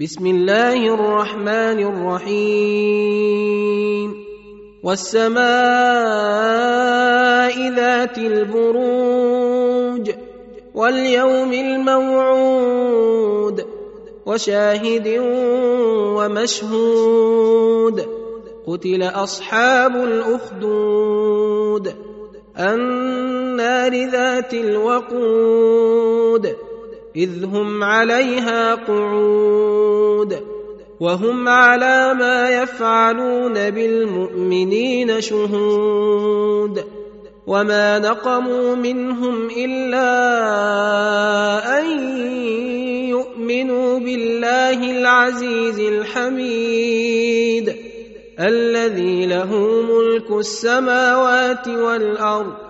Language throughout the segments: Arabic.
بسم الله الرحمن الرحيم. والسماء ذات البروج واليوم الموعود وشاهد ومشهود. قتل أصحاب الأخدود النار ذات الوقود. إذ هم عليها قعود وهم على ما يفعلون بالمؤمنين شهود وما نقموا منهم إلا أن يؤمنوا بالله العزيز الحميد الذي له ملك السماوات والأرض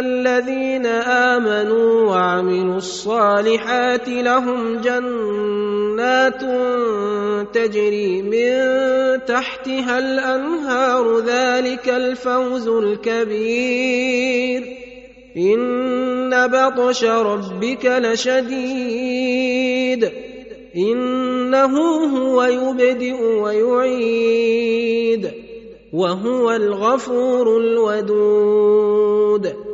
الذين آمنوا وعملوا الصالحات لهم جنات تجري من تحتها الأنهار ذلك الفوز الكبير. إن بطش ربك لشديد. إنه هو يبدئ ويعيد. وهو الغفور الودود.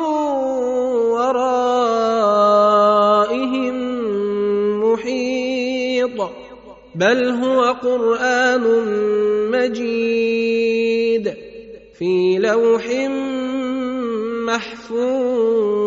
بل هو قرآن مجيد في لوح محفوظ.